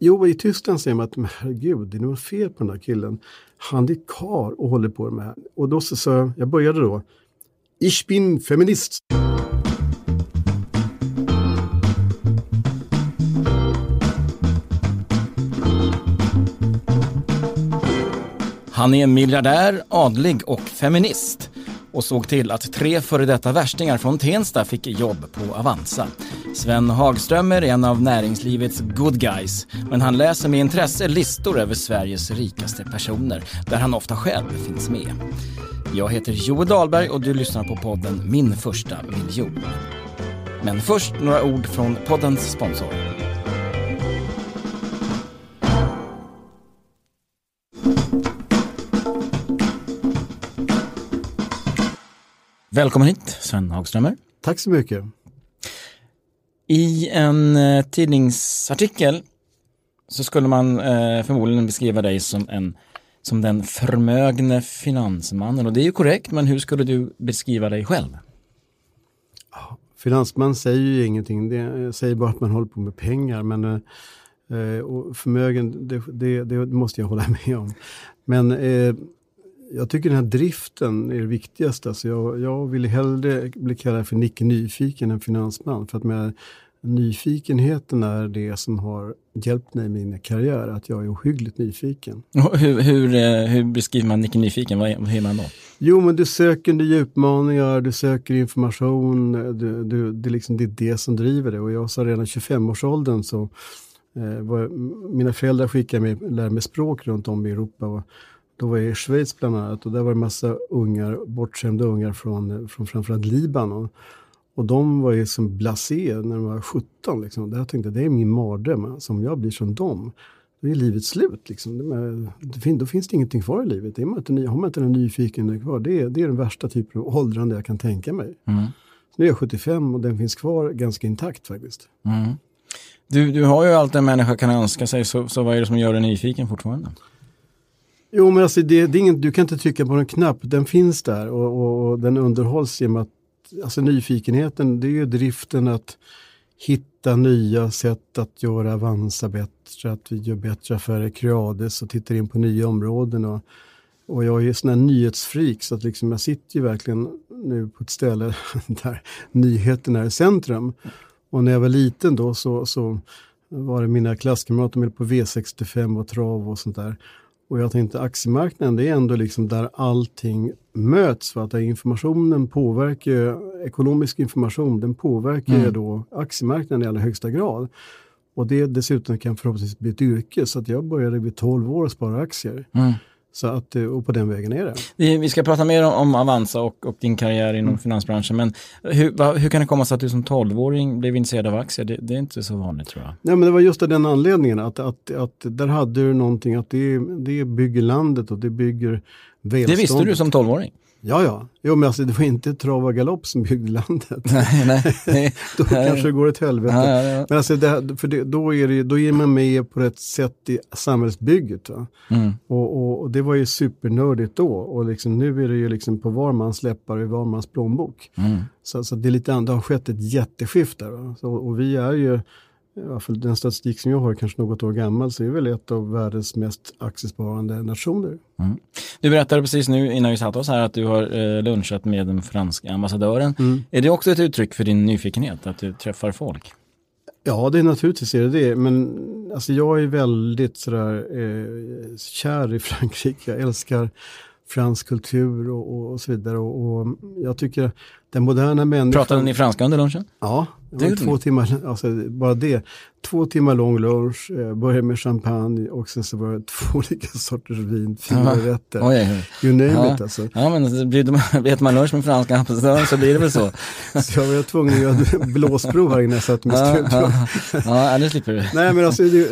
Jo, i Tyskland säger man att herregud, det är något fel på den här killen. Han är kar och håller på med det här. Och då så, så jag började då. Ich bin feminist. Han är miljardär, adlig och feminist och såg till att tre före detta värstingar från Tensta fick jobb på Avanza. Sven Hagströmer är en av näringslivets good guys, men han läser med intresse listor över Sveriges rikaste personer, där han ofta själv finns med. Jag heter Joel Dahlberg och du lyssnar på podden Min första miljon. Men först några ord från poddens sponsor. Välkommen hit, Sven Hagströmer. Tack så mycket. I en eh, tidningsartikel så skulle man eh, förmodligen beskriva dig som, en, som den förmögne finansmannen och det är ju korrekt, men hur skulle du beskriva dig själv? Finansman säger ju ingenting, det säger bara att man håller på med pengar. Men eh, och förmögen, det, det, det, måste jag hålla med om. Men eh, jag tycker den här driften är det viktigaste. Alltså jag, jag vill hellre bli kallad för Nicke Nyfiken än finansman. För att med nyfikenheten är det som har hjälpt mig i min karriär, att jag är ohyggligt nyfiken. Hur, hur, eh, hur beskriver man Nicke Nyfiken? Vad, är man då? Jo, men du söker nya utmaningar, du söker information, du, du, det, är liksom, det är det som driver det. Och jag sa redan 25-årsåldern så eh, var, mina föräldrar skickade mig, lärde mig språk runt om i Europa. Och, då var jag i Schweiz bland annat och där var det massa ungar, bortskämda ungar från, från framförallt Libanon. Och de var ju som blasé när de var 17. Liksom. Där jag tänkte det är min mardröm. Alltså, om jag blir som dem, då är livet slut. Liksom. Då finns det ingenting kvar i livet. Det är man inte, har man inte den nyfikenheten kvar, det är, det är den värsta typen av åldrande jag kan tänka mig. Mm. nu är jag 75 och den finns kvar ganska intakt faktiskt. Mm. Du, du har ju allt en människa kan önska sig, så, så vad är det som gör dig nyfiken fortfarande? Jo, men alltså det, det är ingen, du kan inte trycka på en knapp, den finns där och, och, och den underhålls genom att alltså nyfikenheten, det är ju driften att hitta nya sätt att göra Avanza bättre, att vi gör bättre affärer Creades och tittar in på nya områden. Och, och jag är ju sån här nyhetsfreak så att liksom jag sitter ju verkligen nu på ett ställe där nyheterna är i centrum. Och när jag var liten då så, så var det mina klasskamrater med på V65 och trav och sånt där. Och jag tänkte aktiemarknaden det är ändå liksom där allting möts. För att informationen påverkar, ekonomisk information, den påverkar mm. då aktiemarknaden i allra högsta grad. Och det dessutom kan förhoppningsvis bli ett yrke. Så att jag började vid 12 år och spara aktier. Mm. Så att, eh, och på den vägen är det. Vi, vi ska prata mer om, om Avanza och, och, din karriär inom mm. finansbranschen. Men hur, va, hur kan det komma sig att du som 12-åring blev intresserad av aktier? Det, det, är inte så vanligt tror jag. Nej, men det var just av den anledningen att, att, att där hade du någonting att det, det bygger landet och det bygger välståndet. Det visste du som 12-åring? Ja, ja. Jo, men alltså, det var inte trav och galopp som byggde landet. Nej, nej. då kanske det går åt helvete. Ja, ja, ja. Men alltså, det, för det, då, är det, då är man med på rätt sätt i samhällsbygget. Mm. Och, och, och, det var ju supernördigt då. Och liksom, nu är det ju liksom på var mans läppar och i var mans plånbok. Mm. Så, så det, är lite, det har skett ett jätteskifte. Så, och vi är ju i alla fall den statistik som jag har, kanske något år gammal, så är väl ett av världens mest aktiesparande nationer. Mm. Du berättade precis nu innan vi satte oss här att du har eh, lunchat med den franska ambassadören. Mm. Är det också ett uttryck för din nyfikenhet, att du träffar folk? Ja, det är naturligtvis är det det. Men alltså, jag är väldigt sådär, eh, kär i Frankrike. Jag älskar fransk kultur och, och, och så vidare. Och, och, jag tycker den moderna människan... Pratade ni franska under lunchen? Ja, det var två timmar, alltså bara det. Två timmar lång lunch, eh, började med champagne och sen så var det två olika sorters vin, fyra rätter. Oj. You name ja. it alltså. Ja, men vet man lunch med franska ambassadören så blir det väl så. så jag var tvungen att göra blåsprov här innan jag satte mig i studion. Ja, nu slipper du. Nej, men alltså det,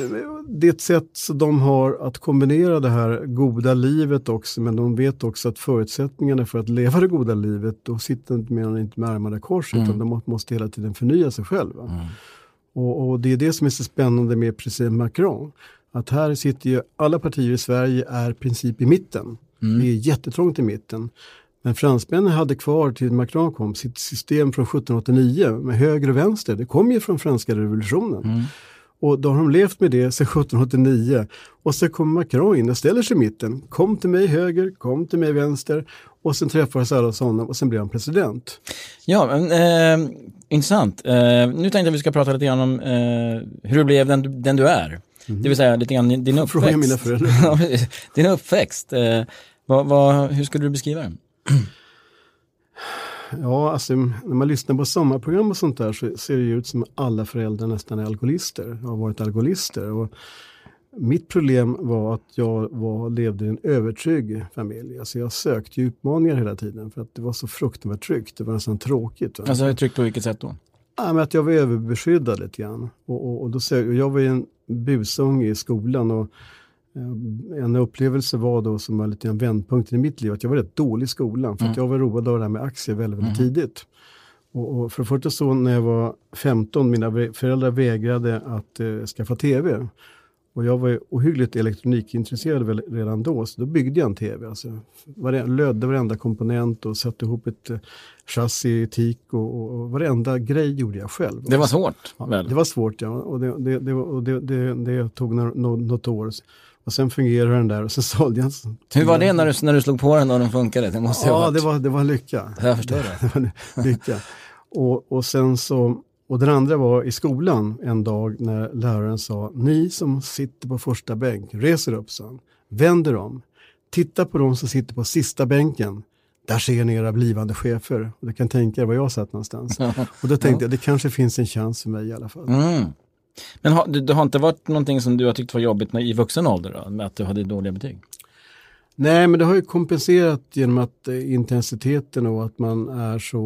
det är ett sätt som de har att kombinera det här goda livet också, men de vet också att förutsättningarna för att leva det goda livet, då sitter inte med, inte med armarna i kors, mm. utan de måste hela tiden förnya sig själva. Mm. Och, och, det är det som är så spännande med president Macron. Att här sitter ju alla partier i Sverige är i princip i mitten. Mm. Det är jättetrångt i mitten. Men fransmännen hade kvar till Macron kom sitt system från 1789 med höger och vänster. Det kom ju från franska revolutionen. Mm. Och då har de levt med det sedan 1789. Och så kommer Macron in och ställer sig i mitten. Kom till mig höger, kom till mig vänster. Och sen träffades alla honom och sen blev han president. Ja, men, eh, intressant. Eh, nu tänkte jag att vi ska prata lite grann om eh, hur du blev den, du- den du är. Mhm. Det vill säga lite grann din uppväxt. Fråga mina föräldrar. din uppväxt. Eh, vad, vad, hur skulle du beskriva den? Ja, alltså när man lyssnar på sommarprogram och sånt där så ser det ut som att alla föräldrar nästan är alkoholister, har varit alkoholister. Och mitt problem var att jag var, levde i en övertrygg familj. Alltså jag sökte utmaningar hela tiden för att det var så fruktansvärt tryggt. Det var nästan tråkigt. Va? Alltså tryckt på vilket sätt då? Ja, men att jag var överbeskyddad lite grann. Och, och, och då, och jag var ju en busunge i skolan och eh, en upplevelse var då som var lite en vändpunkt i mitt liv att jag var rätt dålig i skolan för att jag var road av det här med aktier väldigt, väldigt tidigt. Och, och för det första så när jag var 15, mina föräldrar vägrade att eh, skaffa tv. Och jag var ju ohyggligt elektronikintresserad redan då, så då byggde jag en tv. Alltså, lödde varenda komponent och satte ihop ett eh, chassi teak och, och, och varenda grej gjorde jag själv. Det var svårt Ja, väl? Det var svårt ja, och det, det, det, och det, tog nå- nå- något år. Och sen fungerade den där och sen sålde jag en Hur var det när du, när du slog på den och den funkade? Det måste Ja, det var, det var lycka. Jag förstår det. det var lycka. Och, och sen så, och den andra var i skolan en dag när läraren sa, ni som sitter på första bänk, reser upp, han. Vänder om. Titta på de som sitter på sista bänken. Där ser ni era blivande chefer. Och du kan tänka er var jag satt någonstans. Och då tänkte jag, det kanske finns en chans för mig i alla fall. Mm. Men har, det, det har inte varit någonting som du har tyckt var jobbigt när, i vuxen ålder då? Med att du hade dåliga betyg? Nej, men det har ju kompenserat genom att eh, intensiteten och att man är så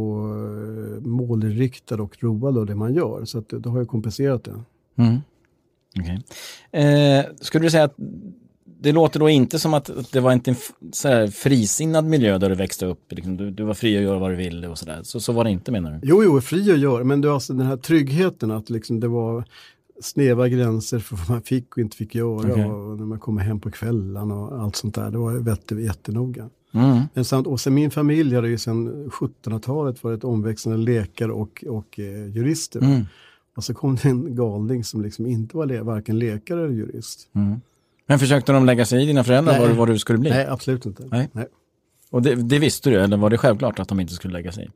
eh, målinriktad och road av det man gör. Så att det, det har ju kompenserat det. Mm. Okej. Eh, skulle du säga att det låter då inte som att det var inte en så här frisinnad miljö där du växte upp? Liksom, du, du var fri att göra vad du ville och sådär. Så, så var det inte menar du? Jo, jo, fri att göra, men var alltså den här tryggheten att liksom det var snäva gränser för vad man fick och inte fick göra Okej. och när man kommer hem på kvällen och allt sånt där. Det var jättenoga. Mm. Men samt, och sen min familj hade ju sedan 1700-talet varit omväxlande läkare och, och eh, jurister. Mm. Och så kom det en galning som liksom inte var le- varken läkare eller jurist. Mm. Men försökte de lägga sig i dina föräldrar Nej. vad, vad du skulle bli? Nej, absolut inte. Nej. Och det, det visste du, eller var det självklart att de inte skulle lägga sig i?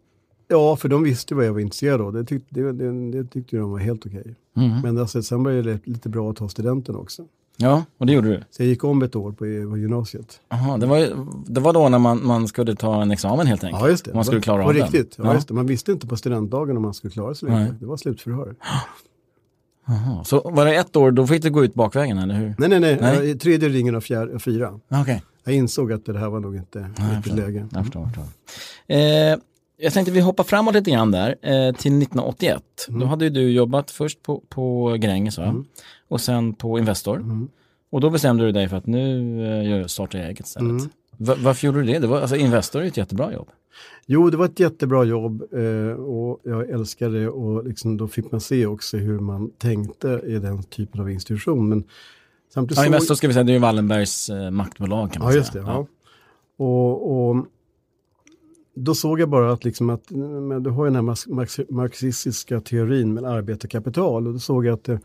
Ja, för de visste vad jag var intresserad av. Det tyckte, det, det, det tyckte de var helt okej. Mm. Men alltså, sen var det lite bra att ta studenten också. Ja, och det gjorde du? Så jag gick om ett år på, på gymnasiet. Aha, det, var, ju- det var då när man, man skulle ta en examen helt enkelt? Ja, just det. Man skulle klara var, av den? riktigt. Ja, Ja. Just det. Man visste inte på studentdagen om man skulle klara sig. Det var slutförhör. Aha. Så var det ett år, då fick du gå ut bakvägen eller hur? Nej, nej, nej. Nej. Tredje ringen av fjär, fyra. Okej, Jag insåg att det här var nog inte riktigt läge. jag förstår. jag förstår. Eh, jag tänkte vi hoppar framåt lite grann där eh, till 1981. Mm. Då hade du jobbat först på, på Gränges va? Och sen på Investor. Mm. Och då bestämde du dig för att nu eh, startar jag eget istället. Mm. Va- varför gjorde du det? det var, alltså Investor är ju ett jättebra jobb. Jo, det var ett jättebra jobb eh, och jag älskade det och liksom, då fick man se också hur man tänkte i den typen av institution. Men samtidigt Ja, så- Investor ska vi säga, det är ju Wallenbergs eh, maktbolag kan man Ja, säga. just det. Ja. Och, och då såg jag bara att, liksom att men du har ju den här marx- marx- marxistiska teorin med arbetarkapital och då såg jag att eh,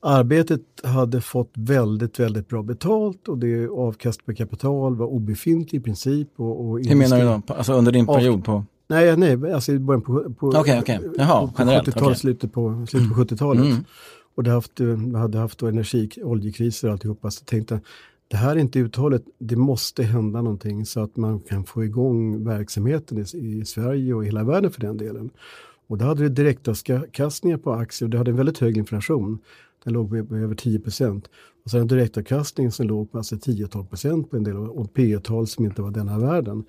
arbetet hade fått väldigt, väldigt bra betalt och det avkast på kapital var obefintlig i princip. Och, och Hur menar du då? Alltså under din period på? Nej, nej, alltså i början på, på, Okej, okej. Jaha, på generellt, 70-talet, okej. slutet på, slutet på 70-talet. Mm. Och det haft, eh, hade haft då energi, oljekriser och alltihopa. Så tänkte, det här är inte uthålligt, det måste hända någonting så att man kan få igång verksamheten i, i Sverige och i hela världen för den delen. Och då hade det direktavkastningar på aktier och det hade en väldigt hög inflation. Den låg på, över 10 procent. Och sen en direktavkastning som låg på alltså 10-12 procent på en del och P tal som inte var denna världen.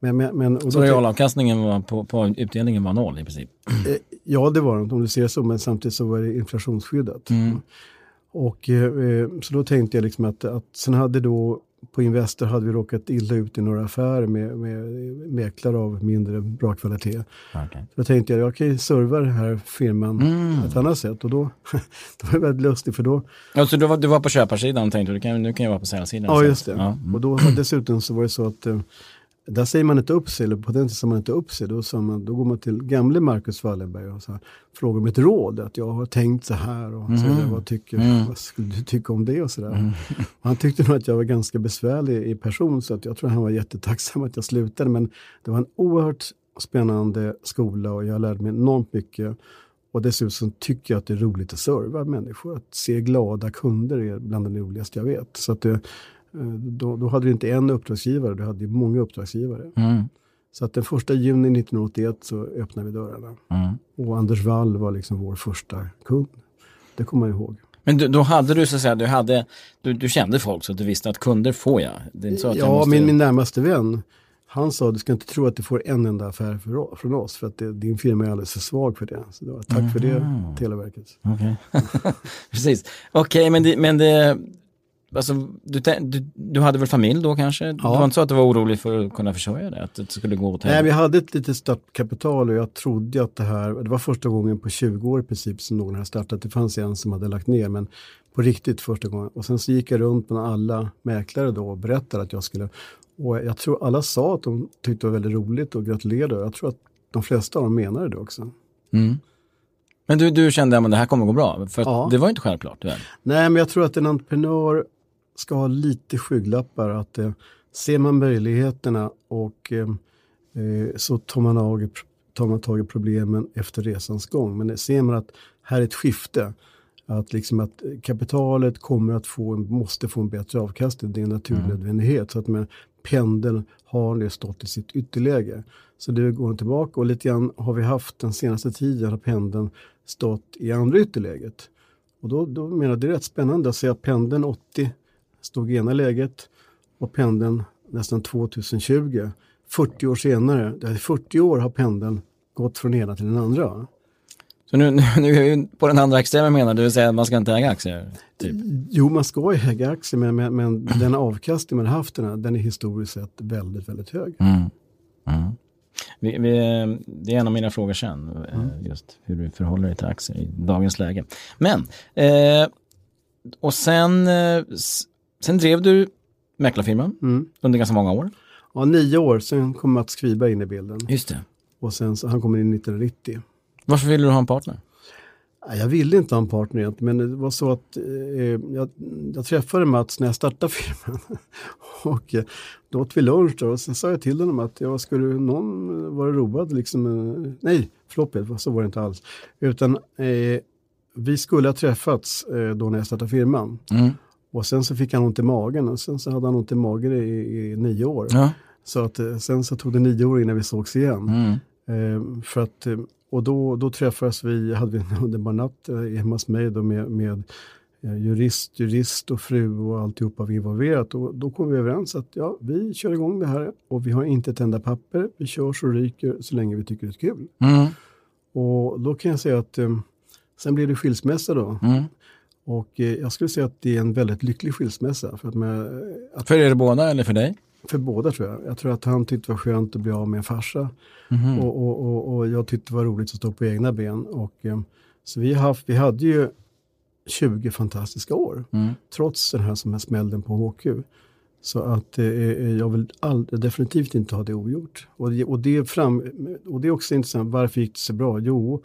Men, men, men, Så realavkastningen var på, på utdelningen var noll i princip? Eh, Ja, det var det om du ser så, men samtidigt så var det inflationsskyddat. Mm. Och eh, eh, så då tänkte jag liksom att, att sen hade då på Investor hade vi råkat illa ut i några affärer med, med mäklare av mindre bra kvalitet. Okay. Då tänkte jag, jag kan ju serva den här firman Mm. ett annat sätt och då, det var väldigt lustigt för då, Alltså du var, du var på köparsidan och tänkte du kan, nu kan jag vara på säljarsidan. ja just det, Ja. Mm. och då dessutom så var det så att eh, där säger man inte upp sig, eller på den tiden säger man inte upp sig. Då, man, då går man till gamle Marcus Wallenberg och så här, frågar om ett råd. Att jag har tänkt så här och så där, vad, tycker, Mm. vad skulle du tycka om det och sådär. Mm. Han tyckte nog att jag var ganska besvärlig i person så att jag tror han var jättetacksam att jag slutade. Men det var en oerhört spännande skola och jag lärde mig enormt mycket. Och dessutom tycker jag att det är roligt att serva människor. Att se glada kunder är bland det roligaste jag vet. Så att det, då, då hade du inte en uppdragsgivare, du hade ju många uppdragsgivare. Mm. Så att den första juni 1981 så öppnade vi dörrarna. Mm. Och Anders Wall var liksom vår första kund. Det kommer jag ihåg. Men du, då hade du så att säga, du, hade, du, du kände folk så att du visste att kunder får jag. Att jag Ja, måste... min, min närmaste vän, han sa du ska inte tro att du får en enda affär för, från oss för att det, din firma är alldeles för svag för det. Så var, tack för det, Mhm. Televerket. Okej, precis. Okej, men, det, men det, alltså, du, du, du hade väl familj då kanske? Det var inte så att du var orolig för att kunna försörja det? Att det skulle gå åt Nej, vi hade ett litet startkapital och jag trodde att det här, det var första gången på 20 år i princip som någon hade startat. Det fanns en som hade lagt ner, men på riktigt första gången. Och sen så gick jag runt med alla mäklare då och berättade att jag skulle, och jag tror alla sa att de tyckte det var väldigt roligt och gratulerade. Jag tror att de flesta av dem menade det också. Mm. Men du, du kände att det här kommer gå bra? För att Ja. det var inte självklart. Väl? Nej, men jag tror att en entreprenör ska ha lite skygglappar. Att eh, ser man möjligheterna och eh, eh, så tar man, tag i, tar man tag i problemen efter resans gång. Men ser man att här är ett skifte, att, liksom att kapitalet kommer att få, måste få en bättre avkastning, det är en naturnödvändighet. Så att med pendeln har det stått i sitt ytterläge. Så det går tillbaka och lite grann har vi haft den senaste tiden har pendeln stått i andra ytterläget. Och då, då menar jag det är rätt spännande att se att pendeln 80 stod i ena läget och pendeln nästan 2020, 40 år senare, det är 40 år har pendeln gått från ena till den andra. Så nu, nu, nu är vi på den andra extremen menar du, det vill säga att man ska inte äga aktier? Typ. Jo, man ska äga aktier, men, men, men den avkastning man haft, den, här, den är historiskt sett väldigt, väldigt hög. Mm. Mm. Vi, vi, det är en av mina frågor sen, eh, just hur du förhåller dig till aktier i dagens läge. Men, eh, och sen, eh, sen drev du mäklarfirman Mm. under ganska många år. Ja, nio år, sen kom Mats Kviberg in i bilden. Just det. Och sen så, han kommer in 1990. Varför ville du ha en partner? Jag ville inte ha en partner egentligen, men det var så att eh, jag, jag träffade Mats när jag startade firman. och eh, då åt vi lunch då, och sen sa jag till honom att jag skulle någon vara road liksom. Eh, nej, förlåt, så var det inte alls. Utan eh, vi skulle ha träffats eh, då när jag startade firman. Mm. Och sen så fick han ont i magen och sen så hade han ont i magen i, i nio år. Ja. Så att eh, sen så tog det nio år innan vi sågs igen. Mm. Eh, för att, eh, och då, då träffades vi, hade vi en underbar natt eh, hemma hos mig då med, med jurist, jurist och fru och alltihopa vi involverat. Och då kom vi överens att ja, vi kör igång det här och vi har inte ett enda papper. Vi kör så ryker så länge vi tycker det är kul. Mm. Och då kan jag säga att eh, sen blev det skilsmässa då. Mm. Och eh, jag skulle säga att det är en väldigt lycklig skilsmässa. För, att med, att, För er båda eller för dig? för båda tror jag. Jag tror att han tyckte det var skönt att bli av med en farsa. Mhm. Och, och, och, och jag tyckte det var roligt att stå på egna ben. Och, eh, så vi, haft, vi hade ju 20 fantastiska år, Mm. trots den här som här smällen på HQ. Så att eh, eh, jag vill all, definitivt inte ha det ogjort. Och det, och, det fram, och det är också intressant, varför gick det så bra? Jo,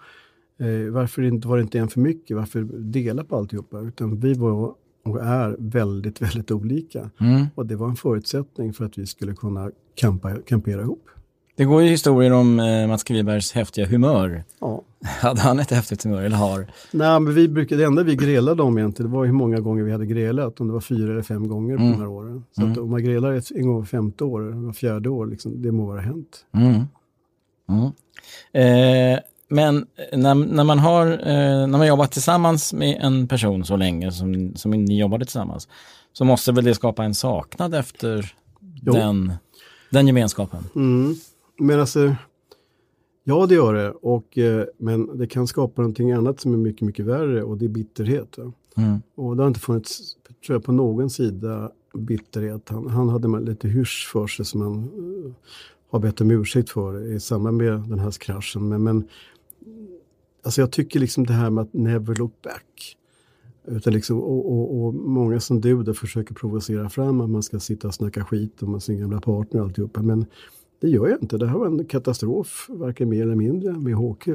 eh, varför inte, var det inte en för mycket? Varför dela på alltihopa? Utan vi var och är väldigt, väldigt olika. Mm. Och det var en förutsättning för att vi skulle kunna kampa, kampera ihop. Det går ju historier om eh, Mats Kvibergs häftiga humör. Ja. Hade han ett häftigt humör eller har? Nej, men vi brukade, det enda vi grelade om egentligen, det var hur många gånger vi hade grelat, om det var fyra eller fem gånger på Mm. de här åren. Så Mm. att om man grelar ett, en gång var femte år, var fjärde år, liksom, det må vara hänt. Mm. Mm. Eh, men när, när man har eh, när man jobbat tillsammans med en person så länge som, som ni jobbade tillsammans så måste väl det skapa en saknad efter Jo. den, den gemenskapen? Mm. Men alltså, ja det gör det, och, eh, men det kan skapa någonting annat som är mycket, mycket värre och det är bitterhet. Mm. Och det har inte funnits, tror jag, på någon sida bitterhet. Han, han hade lite hysch för sig som han eh, har bett om ursäkt för i samband med den här kraschen. Men, men alltså jag tycker liksom det här med att never look back. Utan liksom, och, och, och många som du där försöker provocera fram att man ska sitta och snacka skit om sin gamla partner och alltihopa. Men det gör jag inte. Det här var en katastrof, varken mer eller mindre, med HQ.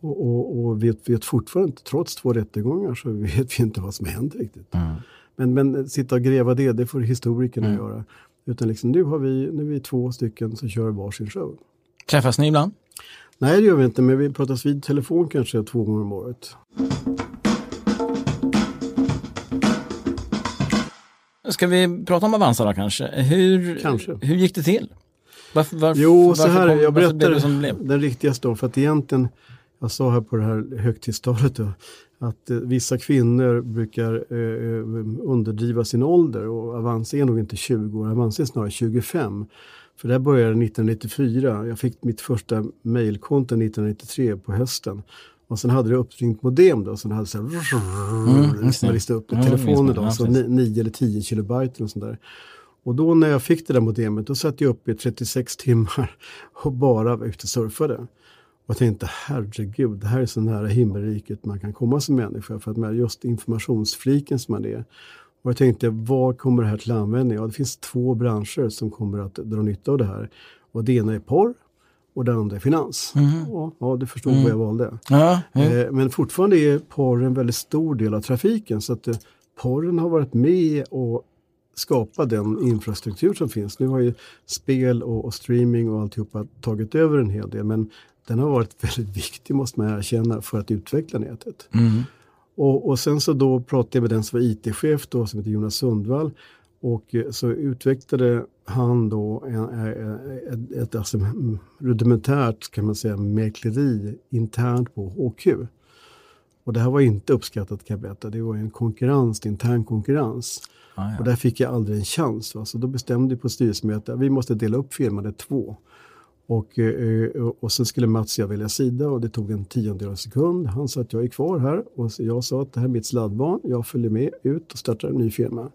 Och, och, och vet, vet fortfarande inte, trots två rättegångar, så vet vi inte vad som hänt riktigt. Mm. Men, men sitta och gräva det, det får historikerna mm. göra. Utan liksom, nu, har vi, nu är vi två stycken som kör varsin show. Träffas ni ibland? Nej, det gör vi inte, men vi pratas vid telefon kanske två gånger om året. Ska vi prata om Avanza då kanske? Hur, kanske. hur gick det till? Varför, varför, jo, så här, kom, jag berättar den riktigaste då, för att egentligen, jag sa här på det här högtidstalet då, att eh, vissa kvinnor brukar eh, eh underdriva sin ålder och Avanza är nog inte 20 år, Avanza är snarare 25. För det här började 1994, jag fick mitt första mejlkonto 1993 på hösten. Och sen hade det uppringt modem då, så det hade så här, mm, man listade upp med telefonen då, så 9 eller 10 kilobyte och sånt där. Och då när jag fick det där modemet, då satt jag uppe i 36 timmar och bara var ute och surfade. Och tänkte, herregud, det här är så nära himmelriket man kan komma som människa. För att med just informationsfliken som man är. Och jag tänkte, var kommer det här till användning? Ja, det finns två branscher som kommer att dra nytta av det här. Och det ena är porr och det andra är finans. Mm. Ja, ja, du förstår mm. vad jag valde. Ja. Eh, men fortfarande är porr en väldigt stor del av trafiken. Så att eh, porren har varit med och skapa den infrastruktur som finns. Nu har ju spel och, och, streaming och alltihopa tagit över en hel del men den har varit väldigt viktig måste man erkänna för att utveckla nätet. Mm. Och, och, sen så då pratade jag med den som var IT-chef då som heter Jonas Sundvall och eh, så utvecklade han då en, ett, ett alltså, rudimentärt kan man säga mäkleri internt på HQ. Och det här var inte uppskattat kan jag berätta. Det var en konkurrens, intern konkurrens. Ah, ja. Och där fick jag aldrig en chans. Va? Så då bestämde vi på styrelsemötet att vi måste dela upp firman i två. Och, eh, och sen skulle Mats och jag välja sida och det tog en tiondel av sekund. Han sa att jag är kvar här och jag sa att det här är mitt sladdbarn. Jag följer med ut och startar en ny firma.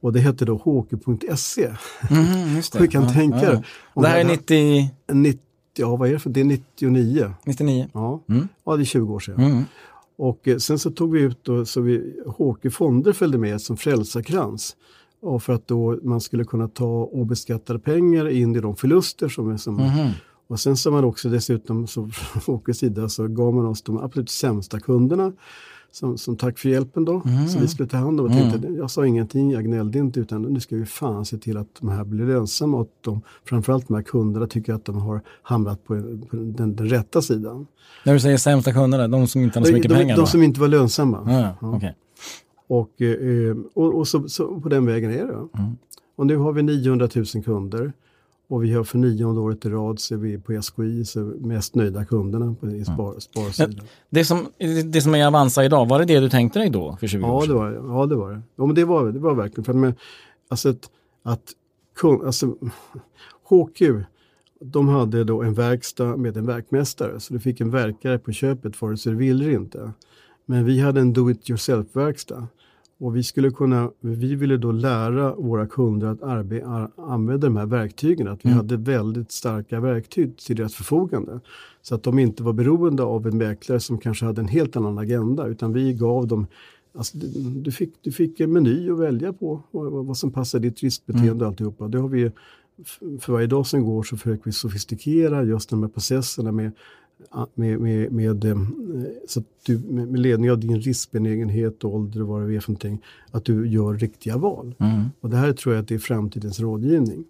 Och det hette då hk.se. Mm, du kan ja, tänka. Ja. Det här är 90... 90... Ja, vad är det för? Det är 99. 99? Ja, mm. ja det är 20 år sedan. Mm. Och eh, sen så tog vi ut då, så vi, HQ Fonder följde med som frälsarkrans. Och för att då man skulle kunna ta obeskattade pengar in i de förluster som är som mm. Och sen så man också dessutom så från HQs sida så gav man oss de absolut sämsta kunderna som, som tack för hjälpen då, mm. som vi skulle ta hand om. Och tänkte, mm. Jag sa ingenting, jag gnällde inte, utan nu ska vi fan se till att de här blir lönsamma och att de, framförallt de här kunderna tycker att de har hamnat på, på den, den, rätta sidan. När du säger sämsta kunderna, de som inte har så mycket de, pengar? De, de som inte var lönsamma. Ah, ja. okay. Och, eh, och, och så, så, på den vägen är det. Mm. Och nu har vi 900 000 kunder. Och vi har för nionde året i rad så är vi på SKI så mest nöjda kunderna på i spar, sparsidan. Det som, det som är Avanza idag, var det det du tänkte dig då för 20 ja, år sedan? Det var, ja, det var det. Ja, men det var det var verkligen. För att, alltså att, att alltså, HQ, de hade då en verkstad med en verkmästare. Så du fick en verkare på köpet vare sig du ville inte. Men vi hade en do-it-yourself-verkstad. Och vi, skulle kunna, vi ville då lära våra kunder att arbe, använda de här verktygen, att vi mm. hade väldigt starka verktyg till deras förfogande. Så att de inte var beroende av en mäklare som kanske hade en helt annan agenda, utan vi gav dem Alltså, du, fick, du fick en meny att välja på, vad, vad som passar ditt riskbeteende mm. och alltihopa. Det har vi, för varje dag som går så försöker vi sofistikera just de här processerna med med, med, med, eh, så att du, med ledning av din riskbenägenhet, ålder och vad det är för någonting, att du gör riktiga val. Mm. Och det här tror jag att det är framtidens rådgivning.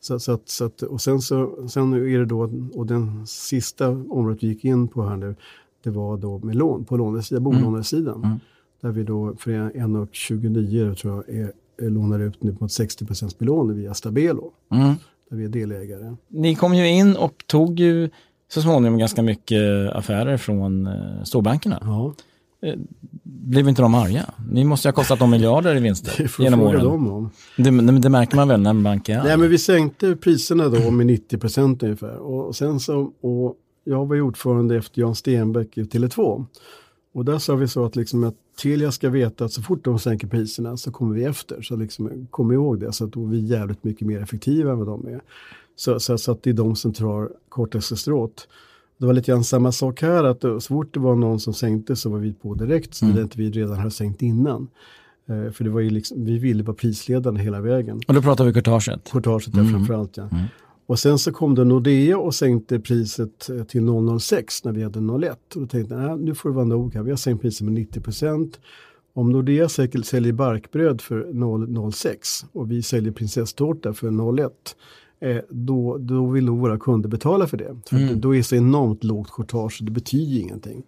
Så, så, att, så att, och sen, så, sen är det då, och den sista området vi gick in på här nu, det var då med lån, på lånesidan, mm. bolånesidan. Mm. Där vi då för 1,29 tror jag är, är lånar ut nu mot 60% belåning via Stabelo. Mm. Där vi är delägare. Ni kom ju in och tog ju så småningom ganska mycket affärer från eh, storbankerna. Ja. Eh, blev inte de arga? Ni måste ju ha kostat dem miljarder i vinster genom åren. Dem om. Det, det, märker man väl när en bank är arg? Nej, men vi sänkte priserna då med 90 procent ungefär. Och, sen så, och jag var ordförande efter Jan Stenbeck i Tele2. Och där sa vi så att, liksom att Telia ska veta att så fort de sänker priserna så kommer vi efter. Så liksom, kom ihåg det, så att vi är jävligt mycket mer effektiva än vad de är. Så, så, så, att det är de som drar kortaste strået. Det var lite grann samma sak här, att så fort det var någon som sänkte så var vi på direkt, så mm. inte vi redan hade sänkt innan. Eh, för det var ju liksom, vi ville vara prisledande hela vägen. Och då pratar vi courtaget? Courtaget, mm. framförallt ja. Mm. Och sen så kom det Nordea och sänkte priset eh, till 006 när vi hade 01. Och då tänkte jag, nu får det vara nog här, vi har sänkt priset med 90 procent. Om Nordea säljer barkbröd för 006 och vi säljer prinsesstårta för 01 eh, då, då vill våra kunder betala för det. För mm. Då är det så enormt lågt courtage, det betyder ingenting.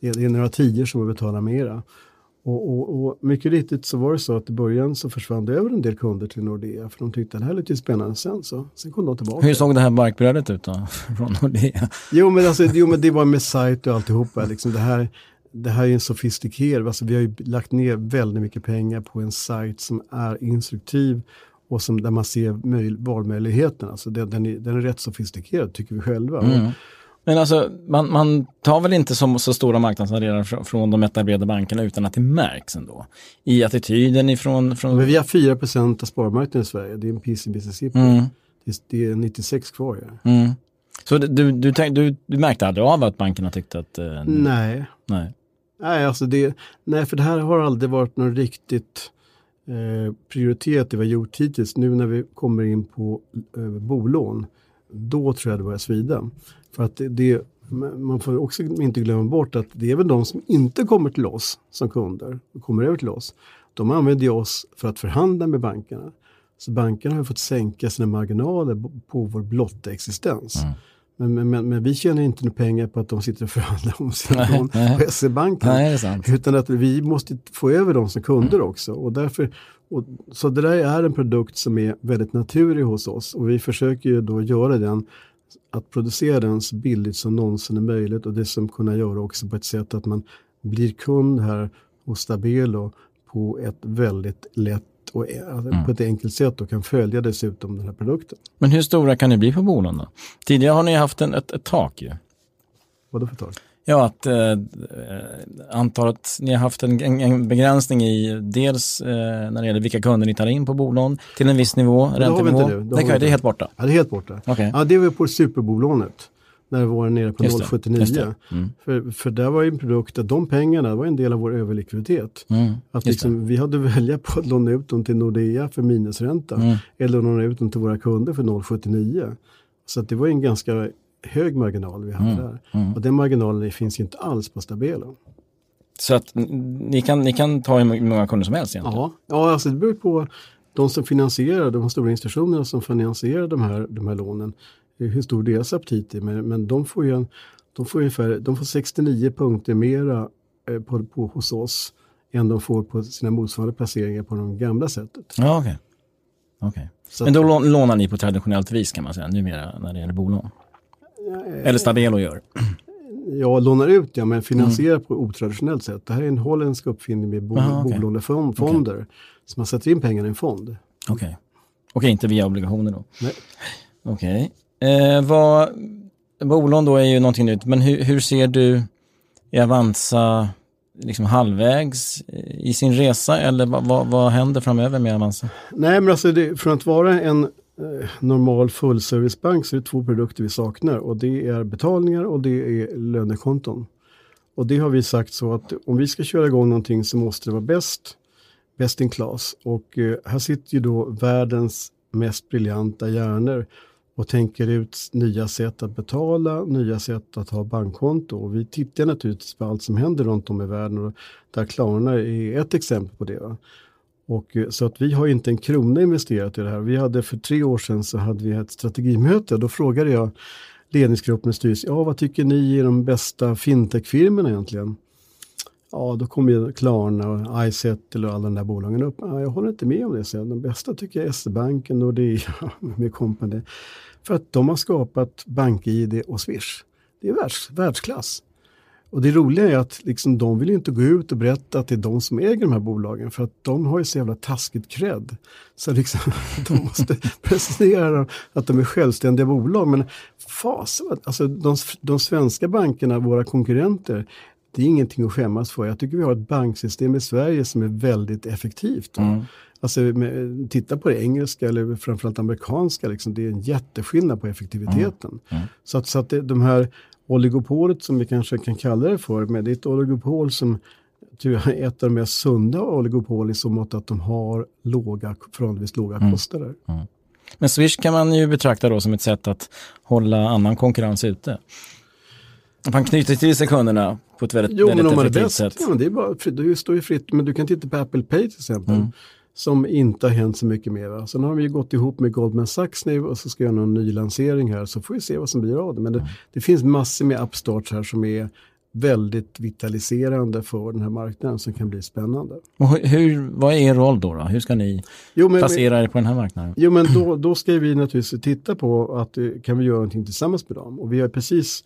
Det är, det är några tior som betalar mera. Och, och, och, mycket riktigt så var det så att i början så försvann det över en del kunder till Nordea för de tyckte att det här lät ju spännande sen så sen kom de tillbaka. Hur såg det här barkbrödet ut då från Nordea? Jo men, alltså, jo, men det var med sajt och alltihopa. Liksom det, här, det här är en sofistikerad, alltså, vi har ju lagt ner väldigt mycket pengar på en sajt som är instruktiv och som, där man ser valmöjligheterna. Alltså den, den, är, den är rätt sofistikerad tycker vi själva. Mm. Men alltså, man, man tar väl inte så, så stora marknadsandelar från, från de etablerade bankerna utan att det märks ändå? I attityden ifrån... Från... Men vi har 4% av sparmarknaden i Sverige, det är en in mm. det, det är 96 kvar. Ja. Mm. Så du, du, du, du, märkte aldrig av att bankerna tyckte att... Eh, nej. nej. Nej, alltså det, nej, för det här har aldrig varit något riktigt eh, prioritet det vi har gjort hittills. Nu när vi kommer in på eh, bolån, då tror jag det börjar svida. För att det, det, man får också inte glömma bort att det är väl de som inte kommer till oss som kunder och kommer över till oss. De använder oss för att förhandla med bankerna. Så bankerna har fått sänka sina marginaler på vår blotta existens. Mm. Men, men, men, men, vi tjänar inte pengar på att de sitter och förhandlar om sina lån på SE-banken. Utan att vi måste få över dem som kunder mm. också. Och därför, och, så det där är en produkt som är väldigt naturlig hos oss och vi försöker ju då göra den att producera den så billigt som någonsin är möjligt och det som kunna göra också på ett sätt att man blir kund här hos Stabelo på ett väldigt lätt och alltså, mm. på ett enkelt sätt och kan följa dessutom den här produkten. Men hur stora kan ni bli på bolagen då? Tidigare har ni haft en, ett, ett tak ju. Vadå för tak? Ja, att eh, antalet, ni har haft en, en, begränsning i dels eh, när det gäller vilka kunder ni tar in på bolån till en viss nivå, räntenivå. Det, det, det, det är helt borta? Ja, det är helt borta. Okay. Ja, det var på superbolånet när det var nere på 0,79. Mm. För, för där var ju en produkt att de pengarna var en del av vår överlikviditet. Mm. Att liksom, vi hade välja på att låna ut dem till Nordea för minusränta mm. eller låna ut dem till våra kunder för 0,79. Så det var en ganska hög marginal vi hade mm. där. Mm. Och den marginalen finns inte alls på Stabelo. Så att ni kan, ni kan ta hur många kunder som helst egentligen? Ja, ja alltså det beror på de som finansierar, de stora institutionerna som finansierar de här, de här lånen, hur stor deras aptit är. Men, men de får ju en, de får ungefär, de får 69 punkter mera eh, på, på, hos oss än de får på sina motsvarande placeringar på de gamla sättet. Ja. Okay. okay. Men då lånar ni på traditionellt vis kan man säga numera när det gäller bolån? Eller Stabelo gör. Ja, lånar ut ja, men finansierar mm. på otraditionellt sätt. Det här är en holländsk uppfinning med bo Aha, okay. bolånefonder. Okay. Så man sätter in pengarna i en fond. Okej, okay, inte via obligationer då? Nej. Okej. Eh, vad, bolån då är ju någonting nytt, men hur, hur ser du i Avanza liksom halvvägs eh, i sin resa eller vad, vad, vad händer framöver med Avanza? Nej, men alltså det, från att vara en Eh, normal fullservicebank så är det två produkter vi saknar och det är betalningar och det är lönekonton. Och det har vi sagt så att om vi ska köra igång någonting så måste det vara bäst, best in class. Och eh, här sitter ju då världens mest briljanta hjärnor och tänker ut nya sätt att betala, nya sätt att ha bankkonto. Och vi tittar naturligtvis på allt som händer runt om i världen och där Klarna är ett exempel på det. Va? Och, eh, så att vi har inte en krona investerat i det här. Vi hade för tre år sedan så hade vi ett strategimöte. Då frågade jag ledningsgruppen i styrelsen, ja vad tycker ni är de bästa fintechfirmorna egentligen? Ja, då kommer ju Klarna och Izettle och alla de där bolagen upp. Ja, jag håller inte med om det, så de bästa tycker jag är SE-banken och det är med kompani. För att de har skapat BankID och Swish. Det är världs, världsklass. Och det roliga är att liksom, de vill inte gå ut och berätta att det är de som äger de här bolagen för att de har ju så jävla taskigt cred. Så liksom, de måste presentera att de är självständiga bolag. Men fasen, alltså de, de svenska bankerna, våra konkurrenter, det är ingenting att skämmas för. Jag tycker vi har ett banksystem i Sverige som är väldigt effektivt. Mm. Alltså, med, titta på det engelska eller framförallt amerikanska, liksom, det är en jätteskillnad på effektiviteten. Mm. Mm. Så att, så att det, de här oligopolet som vi kanske kan kalla det för, men det är ett oligopol som är ett av de mest sunda oligopol i så mått att de har låga, förhållandevis låga Mm. kostnader. Men Swish kan man ju betrakta då som ett sätt att hålla annan konkurrens ute. Man knyter till sig kunderna på ett väldigt, Jo, men väldigt om man är effektivt bäst, sätt. ja, men det är bara, fri- du står ju fritt, men du kan titta på Apple Pay till exempel. Mm. Som inte har hänt så mycket mer. Va? Sen har vi ju gått ihop med Goldman Sachs nu och så ska jag göra någon ny lansering här så får vi se vad som blir av det. Men det, Mm. det finns massor med upstarts här som är väldigt vitaliserande för den här marknaden som kan bli spännande. Och hur- hur, vad är er roll då, då? Hur ska ni Jo, men, placera er på den här marknaden? jo, men då, då ska vi naturligtvis titta på att eh, kan vi göra någonting tillsammans med dem. Och vi har precis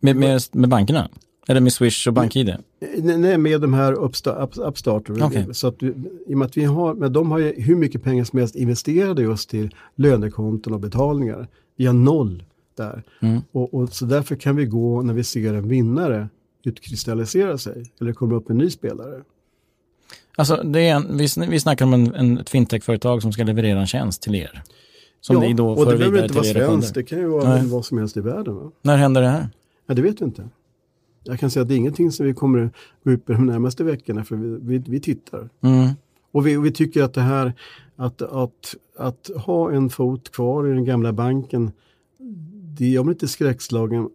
Med, med, med bankerna? Eller med Swish och BankID? Nej, med de här Upstarter. Okej. Så att vi, I och med att vi har, men de har ju hur mycket pengar som helst investerade just till lönekonton och betalningar. Vi har noll där. Mm. Och, och så därför kan vi gå när vi ser en vinnare utkristallisera sig eller komma upp en ny spelare. Alltså, det är en, vi, vi snackar om en, en, ett fintech-företag som ska leverera en tjänst till er. Som ni då och för det behöver inte vara svenskt, det kan ju vara Nej. vad som helst i världen. Va? När händer det här? Ja, det vet jag inte. Jag kan säga att det är ingenting som vi kommer att gå ut med de närmaste veckorna för vi, vi, vi tittar. Mm. Och vi, vi tycker att det här att, att, att ha en fot kvar i den gamla banken, det gör mig inte skräckslagen